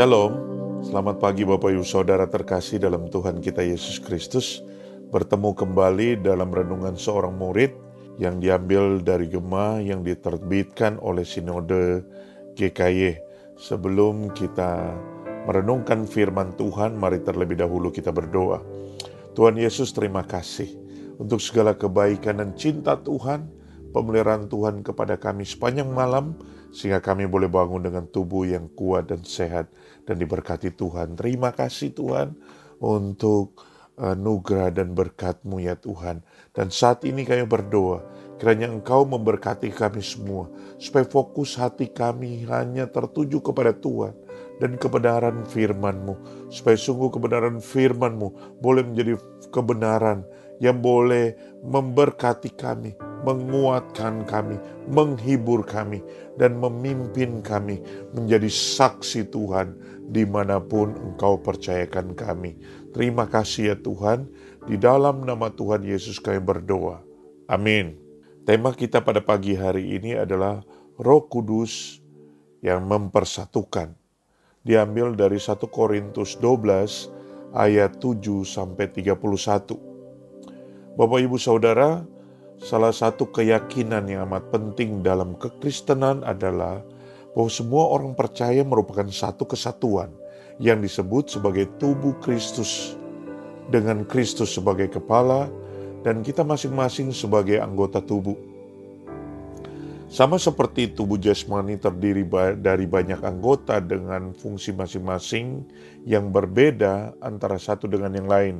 Shalom, selamat pagi Bapak Ibu Saudara terkasih dalam Tuhan kita Yesus Kristus. Bertemu kembali dalam renungan seorang murid yang diambil dari Gema yang diterbitkan oleh Sinode GKY. Sebelum kita merenungkan firman Tuhan, mari terlebih dahulu kita berdoa. Tuhan Yesus terima kasih untuk segala kebaikan dan cinta Tuhan, pemeliharaan Tuhan kepada kami sepanjang malam, sehingga kami boleh bangun dengan tubuh yang kuat dan sehat dan diberkati Tuhan. Terima kasih Tuhan untuk anugerah dan berkat-Mu ya Tuhan. Dan saat ini kami berdoa, kiranya Engkau memberkati kami semua, supaya fokus hati kami hanya tertuju kepada Tuhan dan kebenaran firman-Mu, supaya sungguh kebenaran firman-Mu boleh menjadi kebenaran yang boleh memberkati kami, menguatkan kami, menghibur kami, dan memimpin kami menjadi saksi Tuhan di mana pun Engkau percayakan kami. Terima kasih ya Tuhan, di dalam nama Tuhan Yesus kami berdoa. Amin. Tema kita pada pagi hari ini adalah Roh Kudus yang mempersatukan. Diambil dari 1 Korintus 12 ayat 7 sampai 31. Bapak Ibu Saudara, Salah satu keyakinan yang amat penting dalam kekristenan adalah bahwa semua orang percaya merupakan satu kesatuan yang disebut sebagai tubuh Kristus dengan Kristus sebagai kepala dan kita masing-masing sebagai anggota tubuh. Sama seperti tubuh jasmani terdiri dari banyak anggota dengan fungsi masing-masing yang berbeda antara satu dengan yang lain.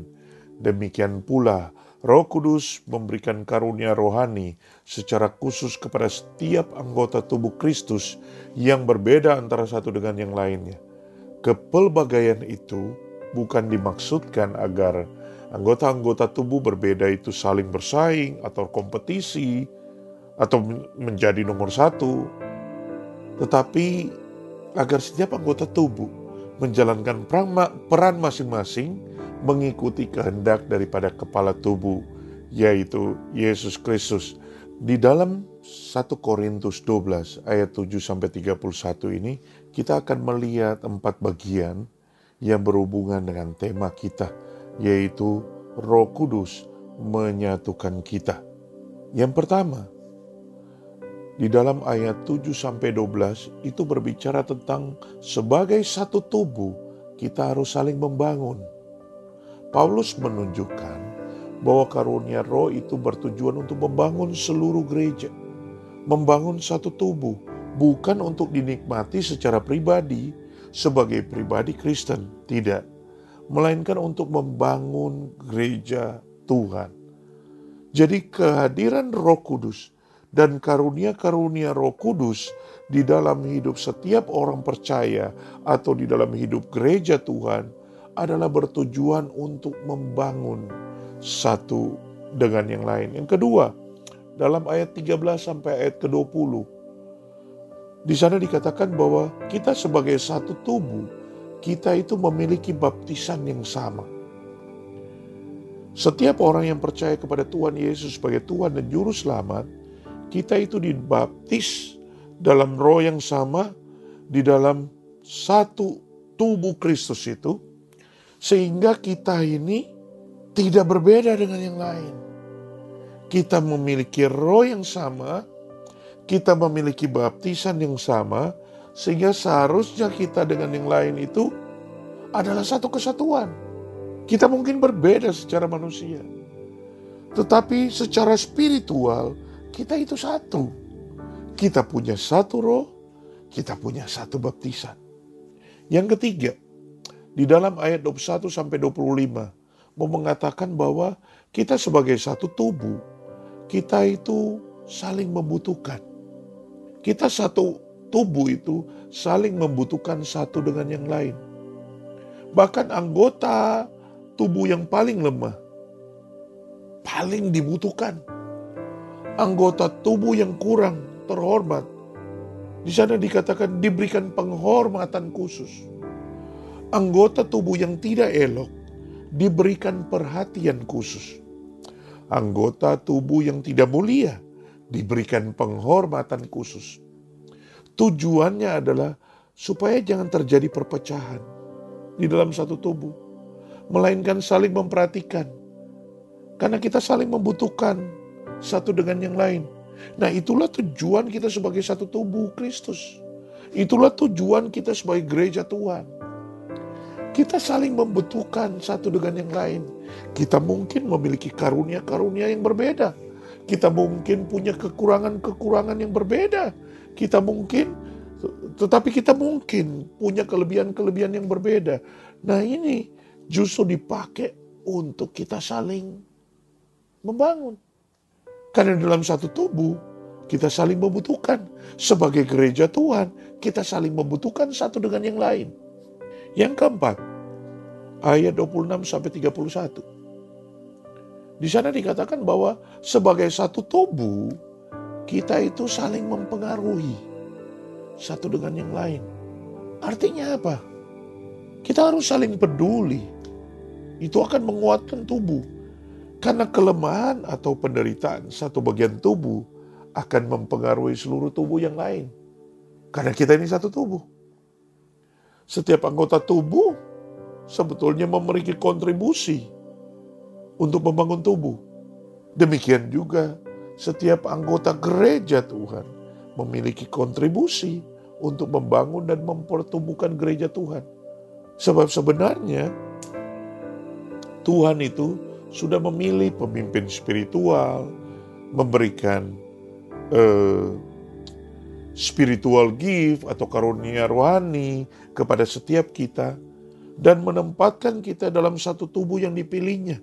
Demikian pula Roh Kudus memberikan karunia rohani secara khusus kepada setiap anggota tubuh Kristus yang berbeda antara satu dengan yang lainnya. Kepelbagaian itu bukan dimaksudkan agar anggota-anggota tubuh berbeda itu saling bersaing atau kompetisi atau menjadi nomor satu, tetapi agar setiap anggota tubuh menjalankan peran masing-masing mengikuti kehendak daripada kepala tubuh, yaitu Yesus Kristus. Di dalam 1 Korintus 12 ayat 7 sampai 31 ini kita akan melihat empat bagian yang berhubungan dengan tema kita yaitu Roh Kudus menyatukan kita. Yang pertama, di dalam ayat 7 sampai 12 itu berbicara tentang sebagai satu tubuh kita harus saling membangun. Paulus menunjukkan bahwa karunia roh itu bertujuan untuk membangun seluruh gereja, membangun satu tubuh, bukan untuk dinikmati secara pribadi sebagai pribadi Kristen, tidak, melainkan untuk membangun gereja Tuhan. Jadi kehadiran Roh Kudus dan karunia-karunia Roh Kudus di dalam hidup setiap orang percaya atau di dalam hidup gereja Tuhan adalah bertujuan untuk membangun satu dengan yang lain. Yang kedua, dalam ayat 13 sampai ayat ke-20, di sana dikatakan bahwa kita sebagai satu tubuh, kita itu memiliki baptisan yang sama. Setiap orang yang percaya kepada Tuhan Yesus sebagai Tuhan dan Juru Selamat, kita itu dibaptis dalam roh yang sama, di dalam satu tubuh Kristus itu, sehingga kita ini tidak berbeda dengan yang lain. Kita memiliki roh yang sama, kita memiliki baptisan yang sama, sehingga seharusnya kita dengan yang lain itu adalah satu kesatuan. Kita mungkin berbeda secara manusia, tetapi secara spiritual kita itu satu. Kita punya satu roh, kita punya satu baptisan. Yang ketiga, di dalam ayat 21 sampai 25 mau mengatakan bahwa kita sebagai satu tubuh, kita itu saling membutuhkan. Kita satu tubuh itu saling membutuhkan satu dengan yang lain. Bahkan anggota tubuh yang paling lemah paling dibutuhkan. Anggota tubuh yang kurang terhormat di sana dikatakan diberikan penghormatan khusus anggota tubuh yang tidak elok diberikan perhatian khusus. Anggota tubuh yang tidak mulia diberikan penghormatan khusus. Tujuannya adalah supaya jangan terjadi perpecahan di dalam satu tubuh, melainkan saling memperhatikan, karena kita saling membutuhkan satu dengan yang lain. Nah, itulah tujuan kita sebagai satu tubuh Kristus. Itulah tujuan kita sebagai gereja Tuhan. Kita saling membutuhkan satu dengan yang lain. Kita mungkin memiliki karunia-karunia yang berbeda. Kita mungkin punya kekurangan-kekurangan yang berbeda. Kita mungkin tetapi kita mungkin punya kelebihan-kelebihan yang berbeda. Nah ini justru dipakai untuk kita saling membangun. Karena dalam satu tubuh kita saling membutuhkan. Sebagai gereja Tuhan kita saling membutuhkan satu dengan yang lain. Yang keempat, ayat 26 sampai 31. Di sana dikatakan bahwa sebagai satu tubuh kita itu saling mempengaruhi satu dengan yang lain. Artinya apa? Kita harus saling peduli. Itu akan menguatkan tubuh. Karena kelemahan atau penderitaan satu bagian tubuh akan mempengaruhi seluruh tubuh yang lain. Karena kita ini satu tubuh. Setiap anggota tubuh sebetulnya memiliki kontribusi untuk membangun tubuh. Demikian juga setiap anggota gereja Tuhan memiliki kontribusi untuk membangun dan mempertumbuhkan gereja Tuhan. Sebab sebenarnya Tuhan itu sudah memilih pemimpin spiritual, memberikan uh, spiritual gift atau karunia rohani kepada setiap kita dan menempatkan kita dalam satu tubuh yang dipilihnya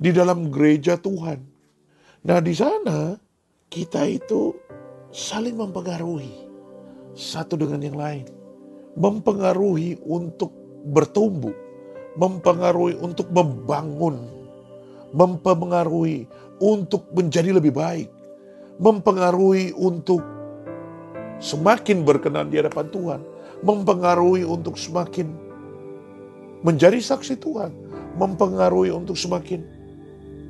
di dalam gereja Tuhan. Nah, di sana kita itu saling mempengaruhi satu dengan yang lain. Mempengaruhi untuk bertumbuh, mempengaruhi untuk membangun, mempengaruhi untuk menjadi lebih baik, mempengaruhi untuk semakin berkenan di hadapan Tuhan, mempengaruhi untuk semakin menjadi saksi Tuhan, mempengaruhi untuk semakin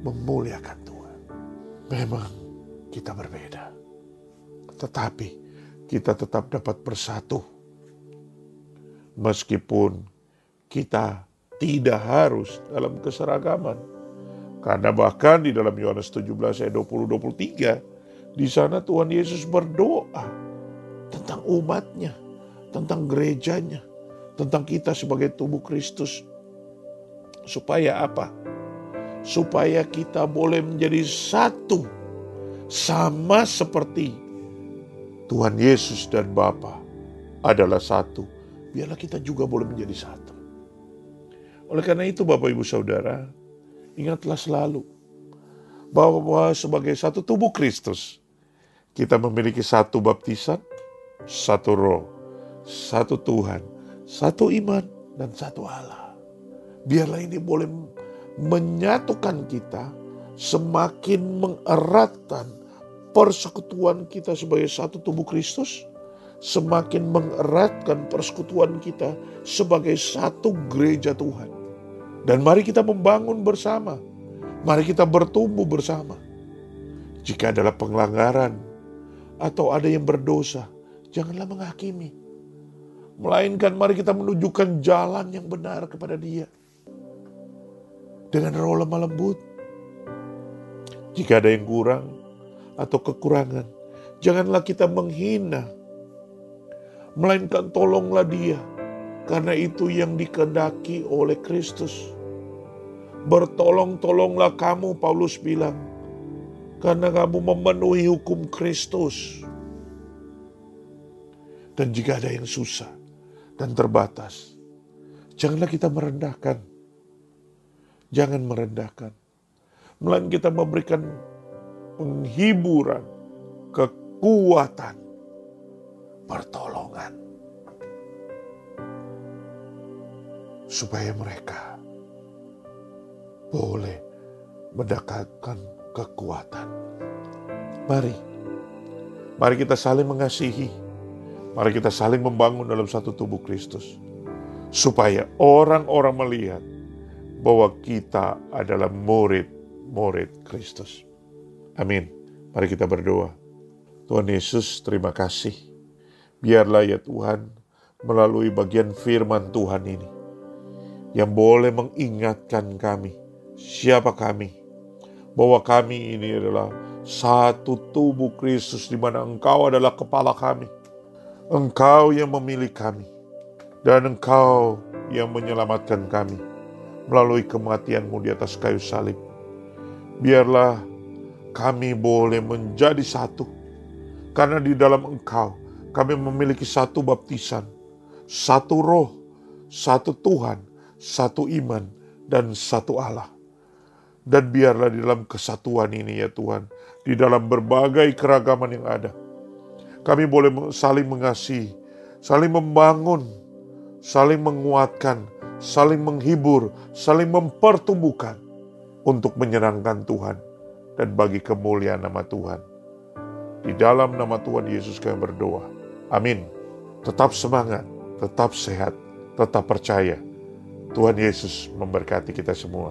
memuliakan Tuhan. Memang kita berbeda. Tetapi kita tetap dapat bersatu. Meskipun kita tidak harus dalam keseragaman. Karena bahkan di dalam Yohanes 17 ayat 20-23, di sana Tuhan Yesus berdoa tentang umatnya, tentang gerejanya, tentang kita sebagai tubuh Kristus. Supaya apa? Supaya kita boleh menjadi satu sama seperti Tuhan Yesus dan Bapa adalah satu. Biarlah kita juga boleh menjadi satu. Oleh karena itu Bapak Ibu Saudara, ingatlah selalu bahwa sebagai satu tubuh Kristus, kita memiliki satu baptisan, satu roh, satu Tuhan, satu iman, dan satu Allah. Biarlah ini boleh menyatukan kita, semakin mengeratkan persekutuan kita sebagai satu tubuh Kristus semakin mengeratkan persekutuan kita sebagai satu gereja Tuhan. Dan mari kita membangun bersama. Mari kita bertumbuh bersama. Jika adalah pelanggaran atau ada yang berdosa, janganlah menghakimi. Melainkan mari kita menunjukkan jalan yang benar kepada dia. Dengan roh lemah lembut. Jika ada yang kurang, atau kekurangan. Janganlah kita menghina, melainkan tolonglah dia, karena itu yang dikehendaki oleh Kristus. Bertolong-tolonglah kamu, Paulus bilang, karena kamu memenuhi hukum Kristus. Dan jika ada yang susah dan terbatas, janganlah kita merendahkan. Jangan merendahkan. Melainkan kita memberikan penghiburan, kekuatan, pertolongan. Supaya mereka boleh mendapatkan kekuatan. Mari, mari kita saling mengasihi. Mari kita saling membangun dalam satu tubuh Kristus. Supaya orang-orang melihat bahwa kita adalah murid-murid Kristus. Amin. Mari kita berdoa. Tuhan Yesus, terima kasih. Biarlah ya Tuhan, melalui bagian firman Tuhan ini yang boleh mengingatkan kami siapa kami bahwa kami ini adalah satu tubuh Kristus di mana Engkau adalah kepala kami. Engkau yang memilih kami dan Engkau yang menyelamatkan kami melalui kematianmu di atas kayu salib. Biarlah kami boleh menjadi satu karena di dalam Engkau kami memiliki satu baptisan, satu roh, satu Tuhan, satu iman, dan satu Allah. Dan biarlah di dalam kesatuan ini ya Tuhan, di dalam berbagai keragaman yang ada, kami boleh saling mengasihi, saling membangun, saling menguatkan, saling menghibur, saling mempertumbuhkan untuk menyenangkan Tuhan dan bagi kemuliaan nama Tuhan. Di dalam nama Tuhan Yesus kami berdoa. Amin. Tetap semangat, tetap sehat, tetap percaya. Tuhan Yesus memberkati kita semua.